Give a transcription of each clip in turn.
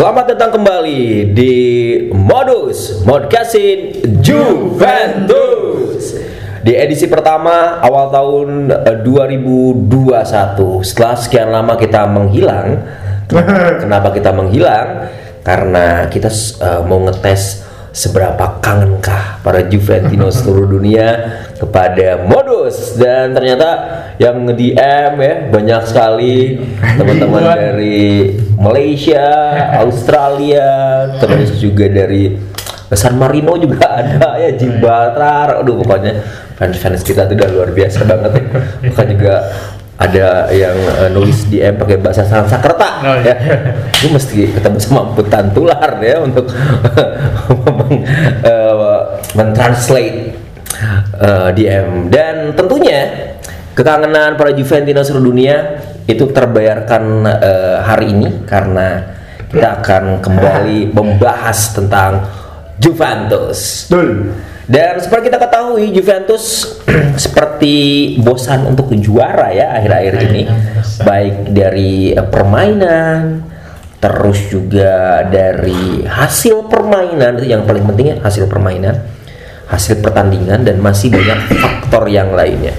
Selamat datang kembali di Modus Modcastin Juventus. Di edisi pertama awal tahun eh, 2021 Setelah sekian lama kita menghilang Kenapa kita menghilang? Karena kita eh, mau ngetes seberapa kangenkah para Juventino seluruh dunia kepada modus. Dan ternyata yang nge-DM ya banyak sekali teman-teman dari Malaysia, Australia, terus juga dari San Marino juga ada ya Gibraltar, aduh pokoknya fans-fans kita tuh udah luar biasa banget ya. Bahkan juga ada yang uh, nulis DM pakai bahasa Sanskerta Oh, ya. iya. Itu mesti ketemu sama putan tular ya untuk eh, mentranslate eh, DM dan tentunya kekangenan para Juventino seluruh dunia itu terbayarkan eh, hari ini karena kita akan kembali membahas tentang Juventus. Betul. Dan seperti kita ketahui Juventus seperti bosan untuk juara ya akhir-akhir ini bosan. baik dari eh, permainan terus juga dari hasil permainan itu yang paling penting ya hasil permainan hasil pertandingan dan masih banyak faktor yang lainnya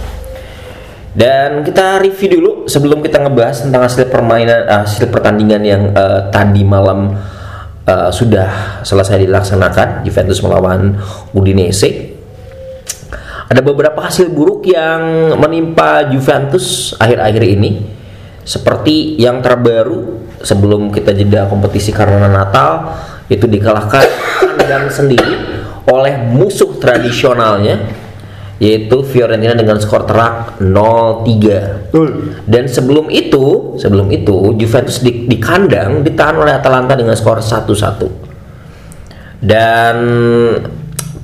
dan kita review dulu sebelum kita ngebahas tentang hasil permainan eh, hasil pertandingan yang eh, tadi malam eh, sudah selesai dilaksanakan Juventus melawan Udinese. Ada beberapa hasil buruk yang menimpa Juventus akhir-akhir ini. Seperti yang terbaru sebelum kita jeda kompetisi karena Natal itu dikalahkan kandang sendiri oleh musuh tradisionalnya yaitu Fiorentina dengan skor telak 0-3. Betul. Dan sebelum itu, sebelum itu Juventus di, di kandang ditahan oleh Atalanta dengan skor 1-1. Dan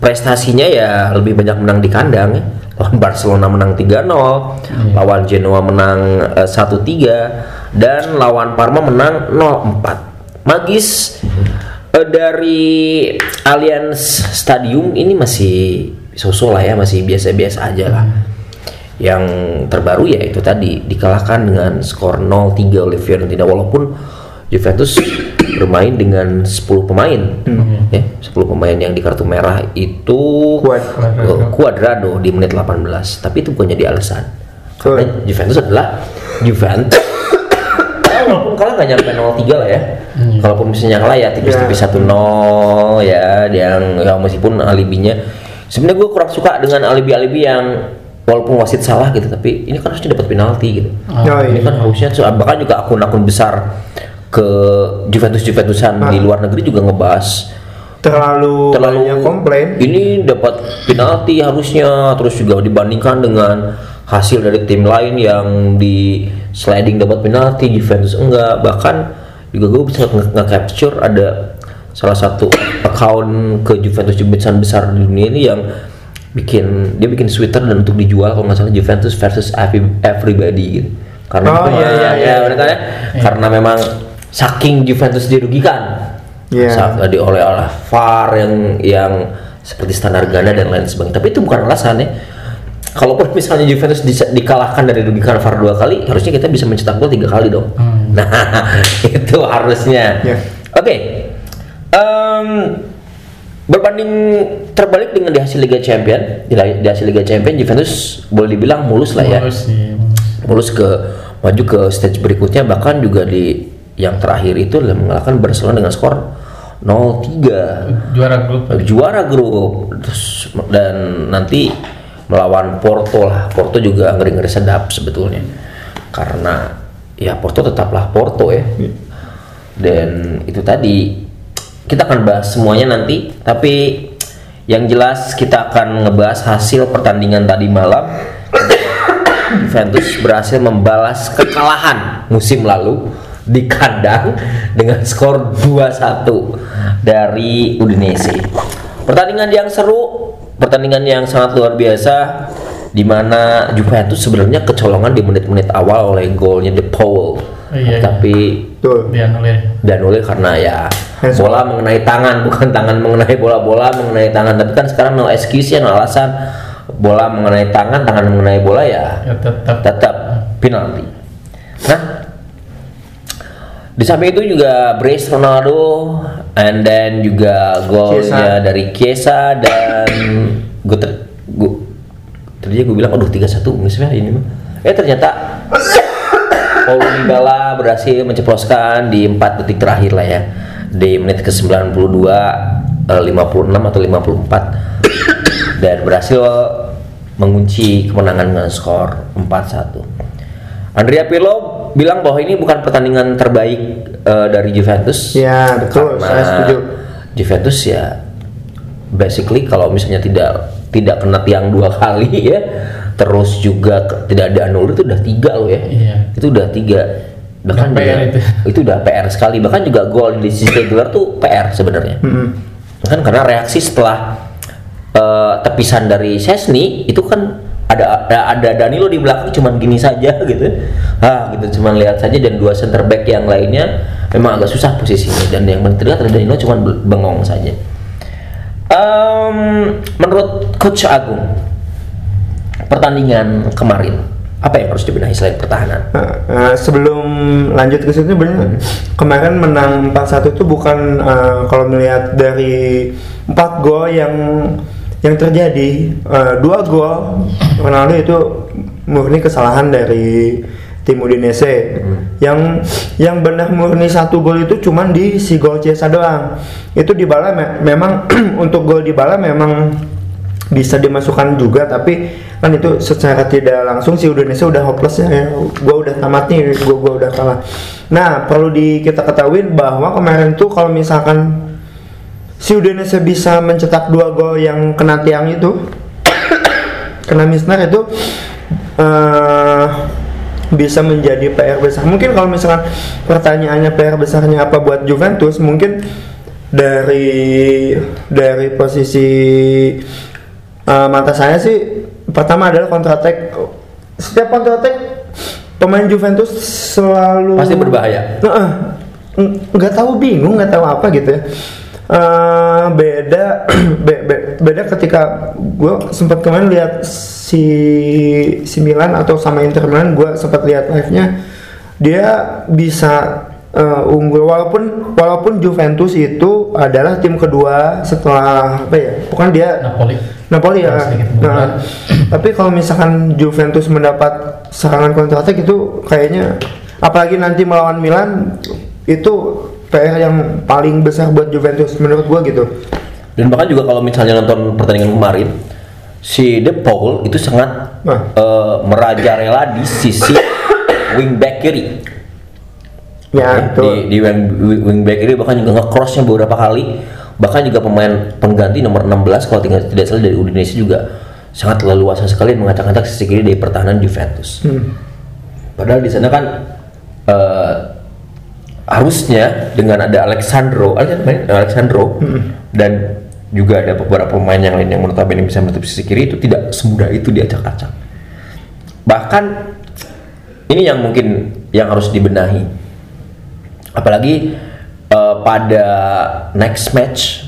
prestasinya ya lebih banyak menang di kandang ya. Lawan Barcelona menang 3-0, lawan Genoa menang eh, 1-3 dan lawan Parma menang 0-4. Magis eh, dari Allianz Stadium ini masih sosok lah ya, masih biasa-biasa aja lah. Yang terbaru ya itu tadi dikalahkan dengan skor 0-3 oleh Fiorentina. Walaupun Juventus bermain dengan 10 pemain. Ya 10 pemain yang di kartu merah itu eh, Cuadrado di menit 18 tapi itu bukan jadi alasan. Karena Juventus adalah Juventus. Ya, walaupun kalah nggak nyampe 0-3 lah ya. Kalaupun misalnya kalah ya tipis-tipis 1-0 ya yang ya meskipun alibinya sebenarnya gue kurang suka dengan alibi-alibi yang walaupun wasit salah gitu tapi ini kan harusnya dapat penalti gitu Oh, ini iya. kan harusnya bahkan juga akun-akun besar ke Juventus Juventusan di luar negeri juga ngebahas Terlalu, terlalu banyak komplain. ini dapat penalti harusnya terus juga dibandingkan dengan hasil dari tim lain yang di sliding dapat penalti Juventus enggak bahkan juga gue bisa nge- nge-capture ada salah satu account ke Juventus Juventusan besar di dunia ini yang bikin dia bikin sweater dan untuk dijual kalau nggak salah Juventus versus every- everybody gitu. Karena Oh, iya, iya, iya. bener kan ya? karena memang saking Juventus dirugikan. Iya. saat tadi oleh oleh VAR yang yang seperti standar ganda dan lain sebagainya. Tapi itu bukan alasan ya. Kalaupun misalnya Juventus di- dikalahkan dari rugikan VAR dua kali harusnya kita bisa mencetak gol tiga kali dong. Nah itu harusnya. Iya. oke Em, berbanding terbalik dengan di hasil Liga Champion di, di hasil Liga Champion Juventus boleh dibilang mulus lah ya. Mulus sih. mulus. Ke maju ke stage berikutnya bahkan juga di yang terakhir itu mengalahkan Barcelona dengan skor 0-3 Juara grup. juara grup. Terus- dan nanti melawan Porto lah. Porto juga ngeri-ngeri sedap sebetulnya. Karena ya Porto tetaplah Porto ya. Dan itu tadi kita akan bahas semuanya nanti tapi yang jelas kita akan ngebahas hasil pertandingan tadi malam Juventus berhasil membalas kekalahan musim lalu di kandang dengan skor 2-1 dari Udinese. Pertandingan yang seru, pertandingan yang sangat luar biasa di mana Juventus sebenarnya kecolongan di menit-menit awal oleh golnya De Paul. Iya, iya. Tapi Betul. Dianulir. dan oleh karena ya bola mengenai tangan bukan tangan mengenai bola bola mengenai tangan tapi kan sekarang no excuse ya no alasan bola mengenai tangan tangan mengenai bola ya Ya tetap. tetap penalti. Nah, Di samping itu juga brace Ronaldo and then juga golnya dari Chiesa dan gue ter gue tadinya gue bilang aduh 3-1 misalnya ini mah. Eh ternyata Paulo Dybala berhasil menceploskan di 4 detik terakhir lah ya di menit ke 92 eh, 56 atau 54 dan berhasil mengunci kemenangan dengan skor 4-1 Andrea Pirlo bilang bahwa ini bukan pertandingan terbaik eh, dari Juventus. Ya, betul, karena saya setuju. Juventus ya basically kalau misalnya tidak tidak kena tiang dua kali ya terus juga tidak ada anulir itu udah tiga loh ya. Iya. itu udah tiga bahkan Udah PR juga- itu. itu udah PR sekali. Bahkan juga gol di sisi regular tuh PR sebenarnya. Kan karena reaksi setelah eh, tepisan dari Sesni itu kan ada, ada ada Danilo di belakang cuman gini saja gitu. Ah gitu. Cuman lihat saja dan dua center back yang lainnya memang agak susah posisinya. Dan yang terlihat ada Danilo cuman be- bengong saja. Em, menurut coach Agung pertandingan kemarin apa yang harus dibenahi selain pertahanan? Nah, eh, sebelum lanjut ke situ bener kemarin menang 4-1 itu bukan eh, kalau melihat dari empat gol yang yang terjadi eh, dua gol Ronaldo itu murni kesalahan dari tim Udinese. Yang yang benar murni satu gol itu cuman di si gol Chiesa doang. Itu di bala memang untuk gol di bala memang bisa dimasukkan juga tapi kan itu secara tidak langsung si Indonesia udah hopeless ya. Gue udah tamat nih gue gua udah kalah. Nah perlu di kita ketahui bahwa kemarin tuh kalau misalkan si Indonesia bisa mencetak dua gol yang kena tiang itu kena misnar itu eh, bisa menjadi PR besar. Mungkin kalau misalkan pertanyaannya PR besarnya apa buat Juventus mungkin dari dari posisi eh, mata saya sih pertama adalah counter attack setiap counter attack pemain Juventus selalu Pasti berbahaya. Heeh. Ng- nggak tahu bingung nggak tahu apa gitu ya Eh, beda be- be- beda ketika gue sempat kemarin lihat si si Milan atau sama Inter Milan gue sempat lihat live nya dia bisa eh, unggul walaupun walaupun Juventus itu adalah tim kedua setelah apa ya bukan dia Napoli. Napoli ya. Sedikit Nah, tapi kalau misalkan Juventus mendapat serangan counter attack itu kayaknya apalagi nanti melawan Milan itu PR yang paling besar buat Juventus menurut gua gitu. Dan bahkan juga kalau misalnya nonton pertandingan kemarin, si De Paul itu sangat Nah. eh, merajalela di sisi wingback kiri. Ya, itu. di, di wing, wingback kiri bahkan juga nge-crossnya beberapa kali. Bahkan juga pemain pengganti nomor 16 kalau tidak, tidak salah dari Udinese juga sangat leluasa sekali mengacak-acak sisi kiri dari pertahanan Juventus. Hmm. Padahal di sana kan eh, harusnya dengan ada Alexandro, Alexandro, Alexandro dan juga ada beberapa pemain yang lain yang menurut Abang bisa menutup sisi kiri itu tidak semudah itu diacak-acak. Bahkan ini yang mungkin yang harus dibenahi. Apalagi eh, pada next match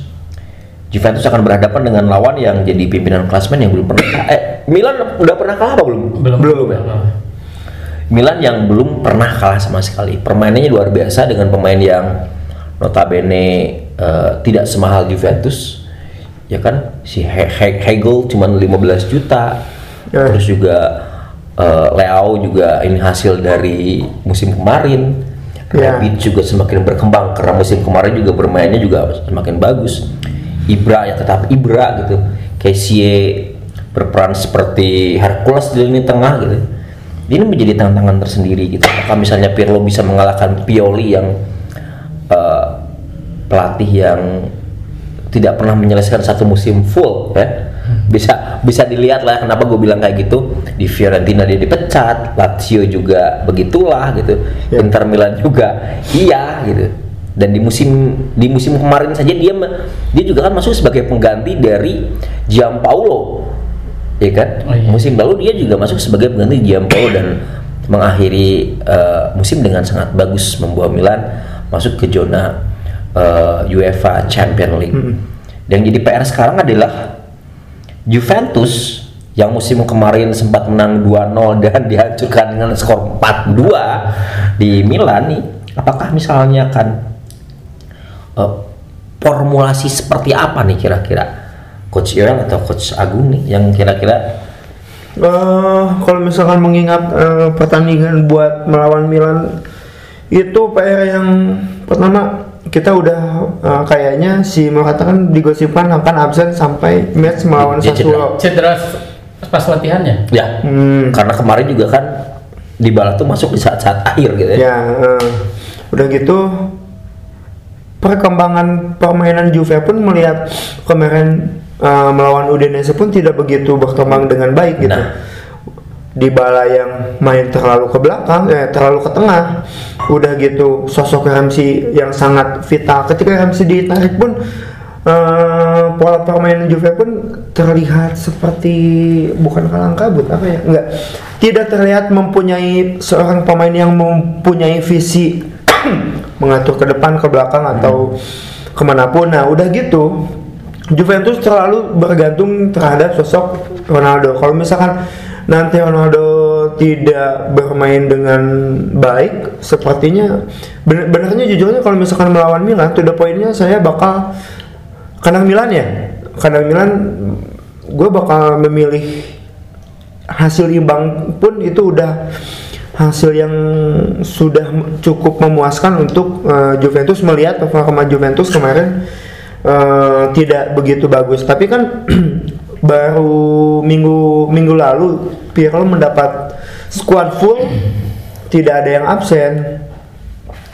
Juventus akan berhadapan dengan lawan yang jadi pimpinan klasmen yang belum pernah eh Milan udah pernah kalah apa belum? Belum. Belum. ya? Milan yang belum pernah kalah sama sekali. Permainannya luar biasa dengan pemain yang notabene eh, tidak semahal Juventus. Ya kan? Si He- He- Hegel cuma 15 juta. Ya. Terus juga eh, Leao juga ini hasil dari musim kemarin. Ya. Rabiot juga semakin berkembang karena musim kemarin juga bermainnya juga semakin bagus. Ibra ya tetap Ibra gitu. Kessie berperan seperti Hercules di lini tengah gitu. Ini menjadi tantangan tersendiri gitu. Apakah misalnya Pirlo bisa mengalahkan Pioli yang eh, pelatih yang tidak pernah menyelesaikan satu musim full ya bisa bisa dilihat lah kenapa gue bilang kayak gitu di Fiorentina dia dipecat Lazio juga begitulah gitu Ya. Inter Milan juga iya gitu dan di musim di musim kemarin saja dia dia juga kan masuk sebagai pengganti dari Giampaolo ya kan Oh, iya. musim lalu dia juga masuk sebagai pengganti Giampaolo dan mengakhiri eh, musim dengan sangat bagus membawa Milan masuk ke zona eh, UEFA Champions League. Dan jadi PR sekarang adalah Juventus yang musim kemarin sempat menang 2-0 dan dihancurkan dengan skor 4-2 di Milan nih apakah misalnya kan eh, formulasi seperti apa nih kira-kira? Coach Yoel atau Coach Agung nih yang kira-kira Eh, kalau misalkan mengingat eh, pertandingan buat melawan Milan itu PR yang pertama kita udah eh, kayaknya si Morata kan digosipkan akan absen sampai match melawan Dia Sassuolo. Cedera pas latihannya. ya Hmm. karena kemarin juga kan Dybala tuh masuk di saat-saat akhir gitu ya. Ya, eh, udah gitu perkembangan permainan Juve pun melihat kemarin eh, melawan Udinese pun tidak begitu berkembang dengan baik gitu. Nah. Dybala yang main terlalu ke belakang, eh terlalu ke tengah. Udah gitu sosok Ramsey yang sangat vital. Ketika Ramsey ditarik pun eh, pola permainan Juve pun terlihat seperti bukan kalang kabut apa ya? Enggak. Tidak terlihat mempunyai seorang pemain yang mempunyai visi mengatur ke depan, ke belakang atau ke mana pun. Nah, udah gitu Juventus terlalu bergantung terhadap sosok Ronaldo. Kalau misalkan nanti Ronaldo tidak bermain dengan baik, sepertinya benernya jujurnya kalau misalkan melawan Milan, to the pointnya saya bakal kandang Milan ya, kandang Milan, gue bakal memilih hasil imbang pun itu udah hasil yang sudah cukup memuaskan untuk eh, Juventus melihat performa Juventus kemarin eh, tidak begitu bagus. Tapi kan baru minggu minggu lalu Pirlo mendapat squad full tidak ada yang absen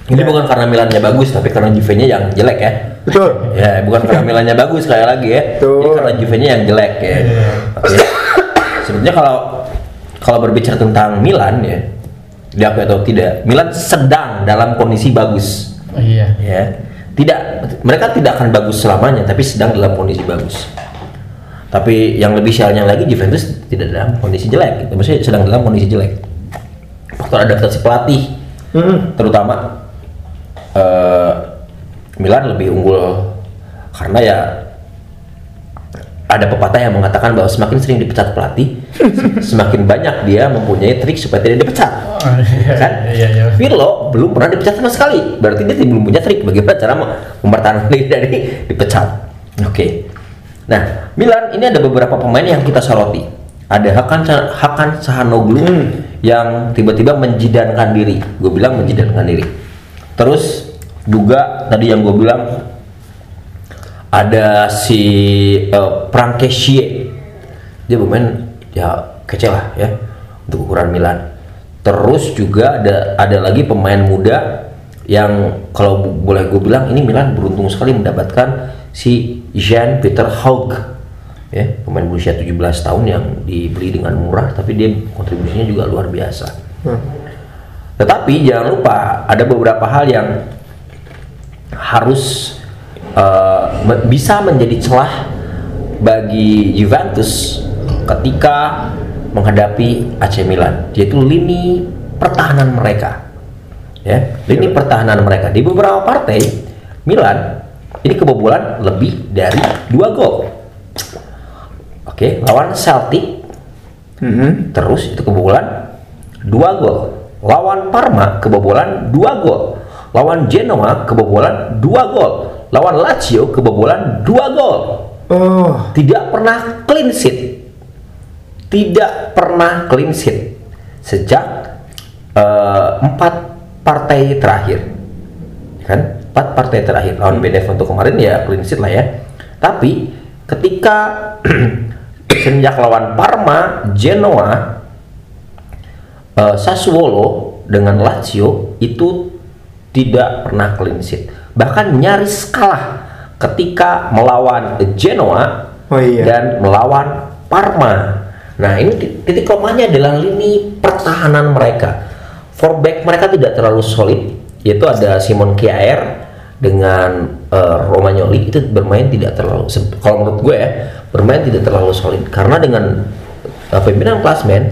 Ini bukan karena Milannya bagus tapi karena Juve-nya yang jelek ya. betul Ya, bukan karena Milannya bagus sekali lagi ya. Betul. Ini karena Juve-nya yang jelek ya. Oke. Sebenarnya kalau kalau berbicara tentang Milan ya, diakui atau tidak, Milan sedang dalam kondisi bagus Oh, iya. ya. Tidak mereka tidak akan bagus selamanya tapi sedang dalam kondisi bagus. Tapi yang lebih sialnya lagi Juventus tidak dalam kondisi jelek, gitu. maksudnya sedang dalam kondisi jelek. Faktor adaptasi pelatih Hmm. terutama eh, Milan lebih unggul karena ya ada pepatah yang mengatakan bahwa semakin sering dipecat pelatih semakin banyak dia mempunyai trik supaya tidak dipecat Oh, iya, kan Iya, iya. Pirlo belum pernah dipecat sama sekali berarti dia belum punya trik bagaimana cara mem- mempertahankan diri dari dipecat oke nah Milan ini ada beberapa pemain yang kita soroti. Ada Hakan Hakan Sahanoglu Hmm. yang tiba-tiba menjidankan diri. Gue bilang menjidankan diri. Terus juga tadi yang gue bilang ada si uh, Prankesie dia pemain ya kece lah ya untuk ukuran Milan. Terus juga ada ada lagi pemain muda yang kalau boleh gue bilang ini Milan beruntung sekali mendapatkan si Jean Peter Haug. Ya pemain berusia 17 tahun yang dibeli dengan murah tapi dia kontribusinya juga luar biasa. Hmm. tetapi jangan lupa ada beberapa hal yang harus uh, bisa menjadi celah bagi Juventus ketika menghadapi AC Milan yaitu lini pertahanan mereka ya lini pertahanan mereka di beberapa partai Milan ini kebobolan lebih dari dua gol oke lawan Celtic Mhm. Terus itu kebobolan dua gol. Lawan Parma kebobolan dua gol. Lawan Genoa kebobolan dua gol. Lawan Lazio kebobolan dua gol. Oh, Tidak pernah clean sheet. Tidak pernah clean sheet sejak eh, empat partai terakhir. Kan? Empat partai terakhir lawan BDF untuk kemarin ya clean sheet lah ya. Tapi ketika sejak lawan Parma, Genoa, eh, Sassuolo dengan Lazio itu tidak pernah clean sheet. Bahkan nyaris kalah ketika melawan Genoa Oh iya. dan melawan Parma. Nah, ini ti- titik lemahnya adalah lini pertahanan mereka. For back mereka tidak terlalu solid, yaitu ada Simon Kjaer dengan eh, Romagnoli itu bermain tidak terlalu kalau menurut gue ya, bermain tidak terlalu solid. Karena dengan eh, pimpinan klasmen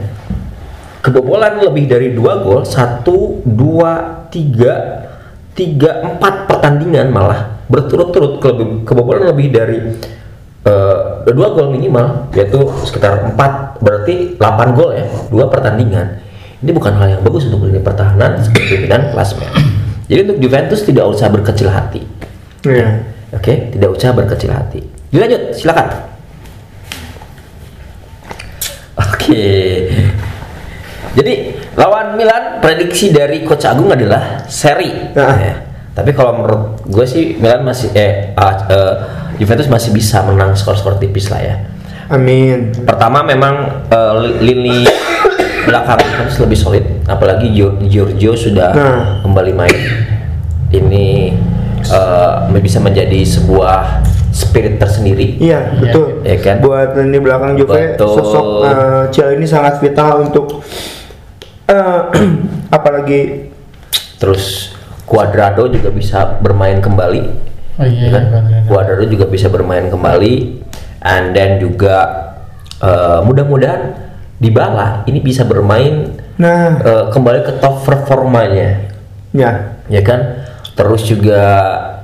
kebobolan lebih dari dua gol satu dua tiga tiga empat pertandingan malah berturut-turut kebobolan lebih dari eh, dua gol minimal yaitu sekitar empat berarti 8 gol ya dua pertandingan ini bukan hal yang bagus untuk lini pertahanan sebagai pimpinan klasmen Jadi untuk Juventus tidak usah berkecil hati. Iya. Oke, tidak usah berkecil hati. Dilanjut, silakan. Oke. Jadi lawan Milan prediksi dari Coach Agung adalah seri. Ah. Ya. Tapi kalau menurut gue sih Milan masih eh, ah, eh, Juventus masih bisa menang skor-skor tipis lah ya. Amin. Pertama memang li- lini belakang Juventus lebih solid, apalagi Gio- Giorgio sudah Nah. kembali main. Ini eh, bisa menjadi sebuah spirit tersendiri. Iya, Iya. betul. Ya kan? Buat lini belakang Juve, Betul. sosok uh, Cial ini sangat vital untuk eh, apalagi Terus Cuadrado juga bisa bermain kembali. Oh iya, ya kan? Cuadrado. Cuadrado juga bisa bermain kembali. And then juga eh, mudah-mudahan Dybala ini bisa bermain nah, eh, kembali ke top performanya. ya. ya kan terus juga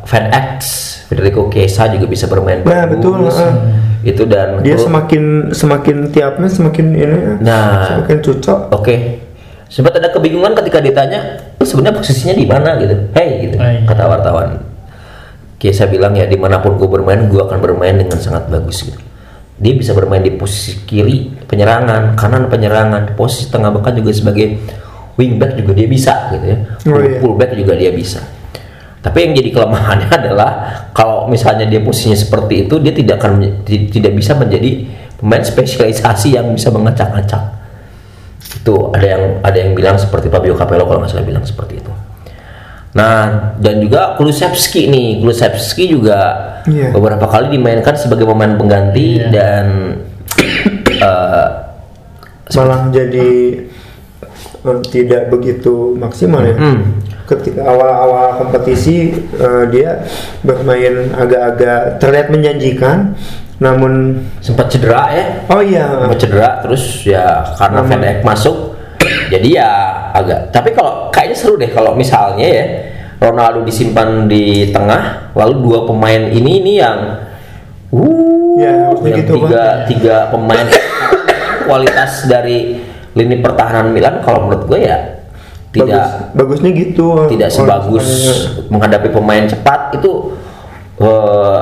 Van X Federico Chiesa juga bisa bermain Nah, bagus betul, heeh. itu dan Dia Klo- semakin semakin tiapnya semakin ini Nah. semakin cocok. oke sempat ada kebingungan ketika ditanya "Lu sebenarnya posisinya di mana gitu hey gitu iya. kata wartawan Chiesa bilang ya di mana pun gue bermain gue akan bermain dengan sangat bagus gitu dia bisa bermain di posisi kiri penyerangan kanan penyerangan posisi tengah bahkan juga sebagai wingback juga dia bisa gitu ya Oh, iya. fullback juga dia bisa tapi yang jadi kelemahannya adalah kalau misalnya dia posisinya seperti itu dia tidak akan tidak bisa menjadi pemain spesialisasi yang bisa mengacak-acak itu ada yang ada yang bilang seperti Fabio Capello kalau nggak salah bilang seperti itu nah dan juga Kulusevski nih Kulusevski juga Iya. beberapa kali dimainkan sebagai pemain pengganti Iya. dan eh, Malah jadi eh, tidak begitu maksimal ya. hmm, Ketika awal-awal kompetisi eh, dia bermain agak-agak terlihat menjanjikan, namun sempat cedera ya oh iya Sempat cedera terus ya karena. Van Dijk masuk jadi ya agak tapi kalau kayaknya seru deh kalau misalnya ya Ronaldo disimpan di tengah lalu dua pemain ini ini yang uh Ya, gitu, tiga tiga pemain kualitas dari lini pertahanan Milan kalau menurut gue ya tidak bagus, bagusnya gitu. tidak sebagus menghadapi pemain cepat itu eh,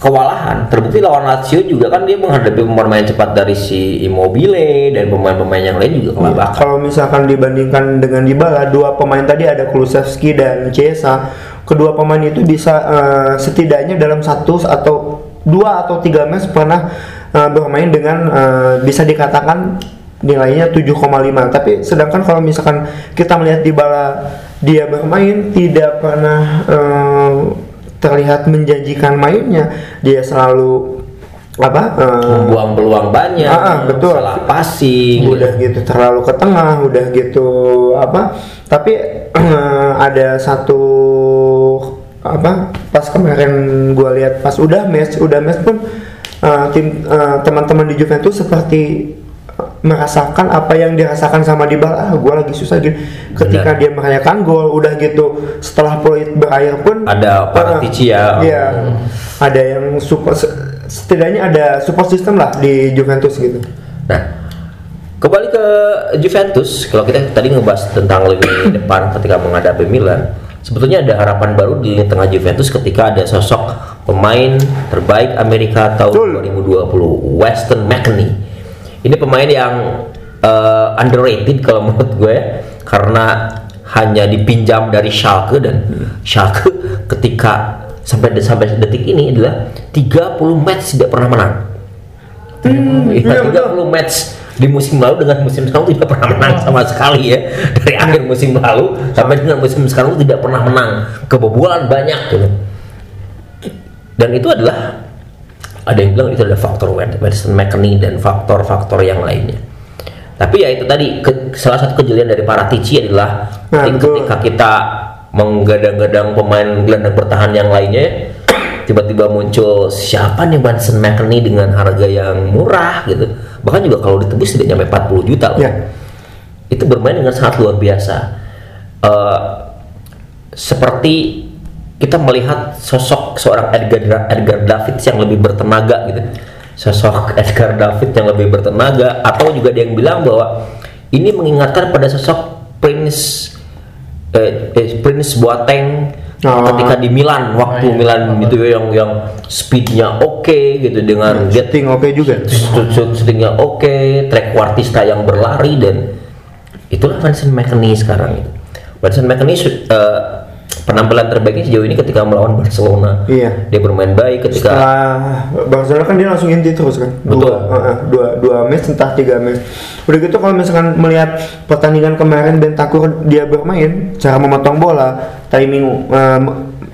kewalahan. Terbukti lawan Lazio juga kan dia menghadapi pemain cepat dari si Immobile dan pemain-pemain yang lain juga kelabakan. Kalau misalkan dibandingkan dengan Dybala, dua pemain tadi ada Kulusevski dan Chiesa. Kedua pemain itu bisa eh, setidaknya dalam satu atau dua atau tiga match pernah eh, bermain dengan eh, bisa dikatakan nilainya 7,5. Tapi sedangkan kalau misalkan kita melihat Dybala dia bermain tidak pernah eh, terlihat menjanjikan mainnya. Dia selalu apa? eh, Membuang peluang banyak, ah, betul. salah passing. udah gitu terlalu ke tengah udah gitu apa tapi ada satu apa pas kemarin gua lihat pas udah match udah match pun uh, tim uh, teman-teman di Juventus seperti uh, merasakan apa yang dirasakan sama Dybala ah gua lagi susah gitu ketika Benar. dia merayakan gol udah gitu setelah peluit berakhir pun Ada Paratici ya. Iya, ada yang support setidaknya ada support system lah di Juventus gitu Nah, kembali ke Juventus, kalau kita tadi ngebahas tentang lini depan ketika menghadapi Milan, sebetulnya ada harapan baru di tengah Juventus ketika ada sosok pemain terbaik Amerika tahun Betul. 2020, Weston McKennie. Ini pemain yang eh, underrated kalau menurut gue karena hanya dipinjam dari Schalke dan Schalke ketika sampai sampai detik ini adalah 30 match tidak pernah menang. iya, Iya, betul. 30 match di musim lalu dengan musim sekarang tidak pernah menang sama sekali ya. Dari akhir musim lalu sampai dengan musim sekarang tidak pernah menang. Kebobolan banyak gitu dan itu adalah ada yang bilang itu adalah faktor Madison McKinney dan faktor-faktor yang lainnya. Tapi ya itu tadi ke- salah satu kejelian dari Paratici adalah Nah, ketika kita menggadang-gadang pemain gelandang bertahan yang lainnya tiba-tiba muncul siapa nih Madison McKinney dengan harga yang murah? gitu bahkan juga kalau ditebus tidak nyampe 40 juta loh. Ya. itu bermain dengan sangat luar biasa. Eh, seperti kita melihat sosok seorang Edgar Edgar Davids yang lebih bertenaga gitu. Sosok Edgar David yang lebih bertenaga atau juga ada yang bilang bahwa ini mengingatkan pada sosok Prince eh, eh, Prince Boateng Oh. ketika di Milan waktu Oh, iya. Milan gitu ya yang yang speednya oke gitu dengan get Shooting oke juga. shoot- shoot- shootingnya oke, track artista yang berlari dan itulah Vincent McKennie sekarang itu. Vincent McKennie eh, penampilan terbaiknya sejauh ini ketika melawan Barcelona. Iya. Dia bermain baik ketika Setelah Barcelona kan dia langsung inti terus kan. Betul. Dua, uh, uh, dua, dua match entah tiga match. Udah gitu kalau misalkan melihat pertandingan kemarin Bentakur dia bermain, cara memotong bola, timing uh,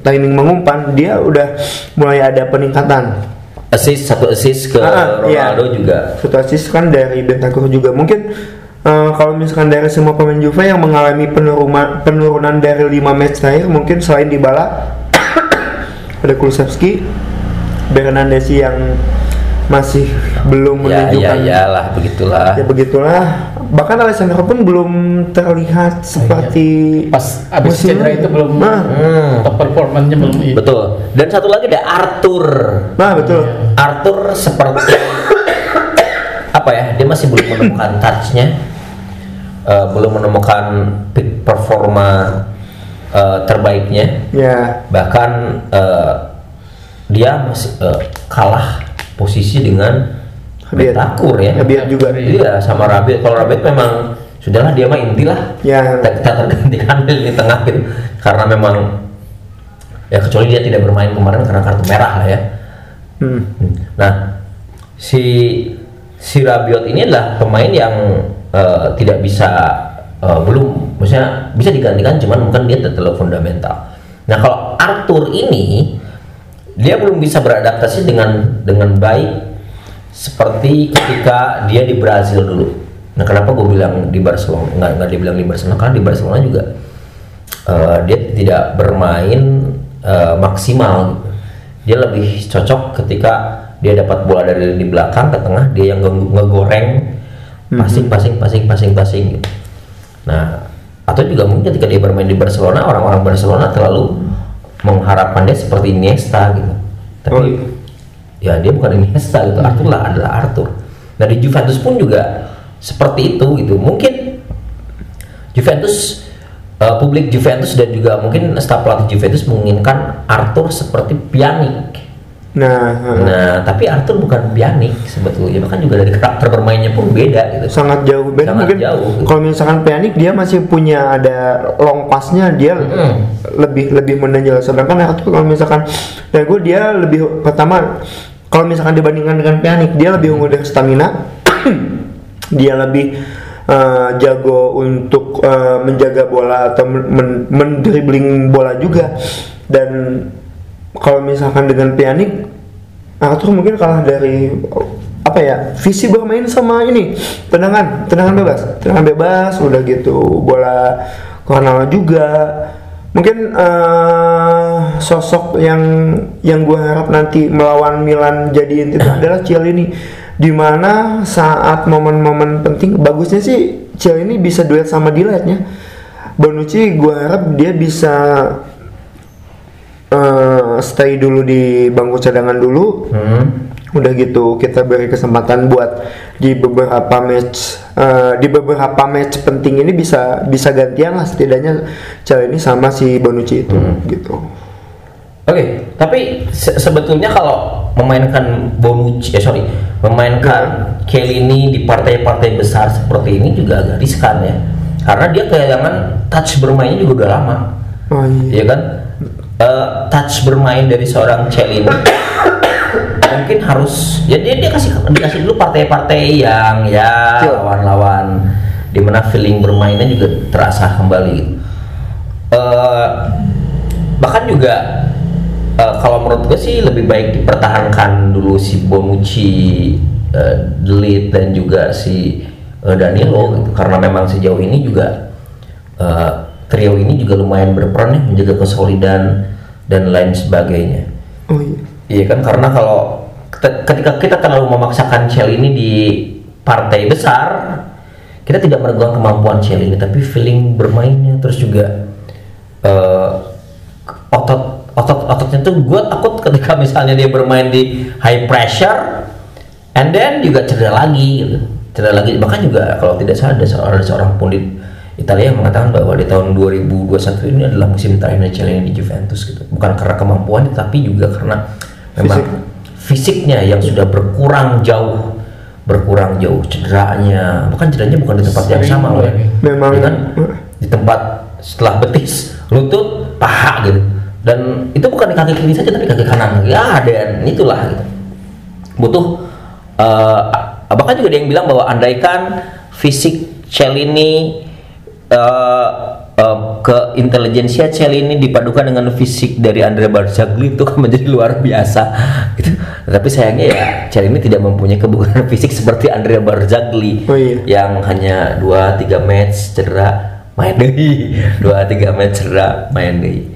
timing mengumpan, dia udah mulai ada peningkatan. assist satu assist ke Ah, iya. Ronaldo juga. Satu assist kan dari Bentakur juga. Mungkin uh, kalau misalkan dari semua pemain Juve yang mengalami penurunan penurunan dari 5 match terakhir, mungkin selain Dybala ada Kulusevski, Bernardeschi yang masih belum Ya, ya, menunjukkan iyalah begitulah. ya begitulah bahkan Alessandro pun belum terlihat seperti Pas abis musim cedera itu belum nah, Hmm. top performanya belum iya. Betul. Dan satu lagi ada Arthur. nah betul Arthur seperti apa ya? Dia masih belum menemukan touch-nya. Eh, belum menemukan peak performa eh, terbaiknya. ya Bahkan eh, dia masih eh, kalah posisi dengan Rabiot. Bentakur ya. Rabiot juga Iya sama Rabiot. Kalau Rabiot memang sudahlah dia mah intilah. ya Kita, kita tergantikan di tengah gitu. Karena memang ya kecuali dia tidak bermain kemarin karena kartu merah lah ya. hmm. Nah, si si Rabiot ini adalah pemain yang eh, tidak bisa eh, belum, maksudnya bisa digantikan, cuman bukan dia terlalu fundamental. Nah, kalau Arthur ini dia belum bisa beradaptasi dengan dengan baik seperti ketika dia di Brazil dulu. Nah, kenapa gue bilang di Barcelona? Nggak, nggak dibilang di Barcelona karena di Barcelona juga eh, dia tidak bermain eh, maksimal. gitu. Dia lebih cocok ketika dia dapat bola dari di belakang ke tengah, dia yang nge- ngegoreng passing, passing, passing, passing, passing. Gitu. Nah, atau juga mungkin ketika dia bermain di Barcelona, orang-orang Barcelona terlalu mengharapkan dia seperti Iniesta gitu. Tapi Oh, iya. ya dia bukan Iniesta gitu. Arthur lah adalah Arthur. Nah di Juventus pun juga seperti itu gitu. Mungkin Juventus eh, publik Juventus dan juga mungkin staf pelatih Juventus menginginkan Arthur seperti Pjanic. Nah uh, Nah, tapi Arthur bukan Pjanic sebetulnya. Bahkan juga dari karakter bermainnya pun beda gitu. sangat jauh beda Sangat mungkin jauh. kalau misalkan Pjanic dia masih punya ada long passnya dia Mm. lebih lebih menonjol sedangkan Arthur kalau misalkan ya gue dia lebih pertama kalau misalkan dibandingkan dengan Pjanic dia lebih unggul dari stamina dia lebih eh, jago untuk eh, menjaga bola atau men- men- mendribbling bola juga dan kalau misalkan dengan Pjanic Arthur mungkin kalah dari apa ya visi bermain sama ini tendangan tendangan bebas. Tendangan bebas udah gitu bola corner juga. Mungkin eh, sosok yang yang gue harap nanti melawan Milan jadi inti itu adalah Cielini di mana saat momen-momen penting bagusnya sih Cielini bisa duet sama Dilet ya Bonucci gue harap dia bisa eh, stay dulu di bangku cadangan dulu. Hmm. udah gitu kita beri kesempatan buat di beberapa match eh, di beberapa match penting ini bisa bisa gantian lah setidaknya cewek ini sama si Bonucci itu gitu. Oke, tapi se- sebetulnya kalau memainkan Bonucci, eh sorry, memainkan Chiellini di partai-partai besar seperti ini juga agak riskan ya, karena dia kehilangan touch bermainnya juga udah lama, oh iya. Ya kan? Eh, touch bermain dari seorang Chiellini mungkin harus, ya dia, dia kasih dikasih dulu partai-partai yang ya lawan-lawan, di mana feeling bermainnya juga terasa kembali. Eh, bahkan juga eh, kalau menurut gue sih lebih baik dipertahankan dulu si Bonucci, eh, Delit dan juga si eh, Danilo gitu. karena memang sejauh ini juga eh, trio ini juga lumayan berperan ya menjaga kesolidan dan lain sebagainya. oh iya Iya kan karena kalau ket- ketika kita terlalu memaksakan Shell ini di partai besar, kita tidak meragukan kemampuan Shell ini, tapi feeling bermainnya terus juga eh, otot otot ototnya tuh gue takut ketika misalnya dia bermain di high pressure, and then juga cedera lagi, gitu. cedera lagi. Bahkan juga kalau tidak salah ada seorang, ada seorang pundit Italia yang mengatakan bahwa di tahun 2021 ini adalah musim terakhir Celini di Juventus gitu. Bukan karena kemampuannya tapi juga karena memang fisiknya. yang sudah berkurang jauh berkurang jauh cederanya. Bahkan cederanya bukan di tempat yang Sering sama loh ya. Memang. Ya kan? di tempat setelah betis lutut paha gitu. Dan itu bukan di kaki kiri saja tapi kaki kanan. Ya dan itulah gitu. Butuh eh bahkan juga ada yang bilang bahwa andaikan fisik Celini eh, eh, ke intelijensia Celini dipadukan dengan fisik dari Andrea Barzagli itu akan menjadi luar biasa gitu. Tapi sayangnya ya Celini tidak mempunyai kebugaran fisik seperti Andrea Barzagli Oh iya. yang hanya 2 3 match cedera main deui. 2 3 match cedera main deui.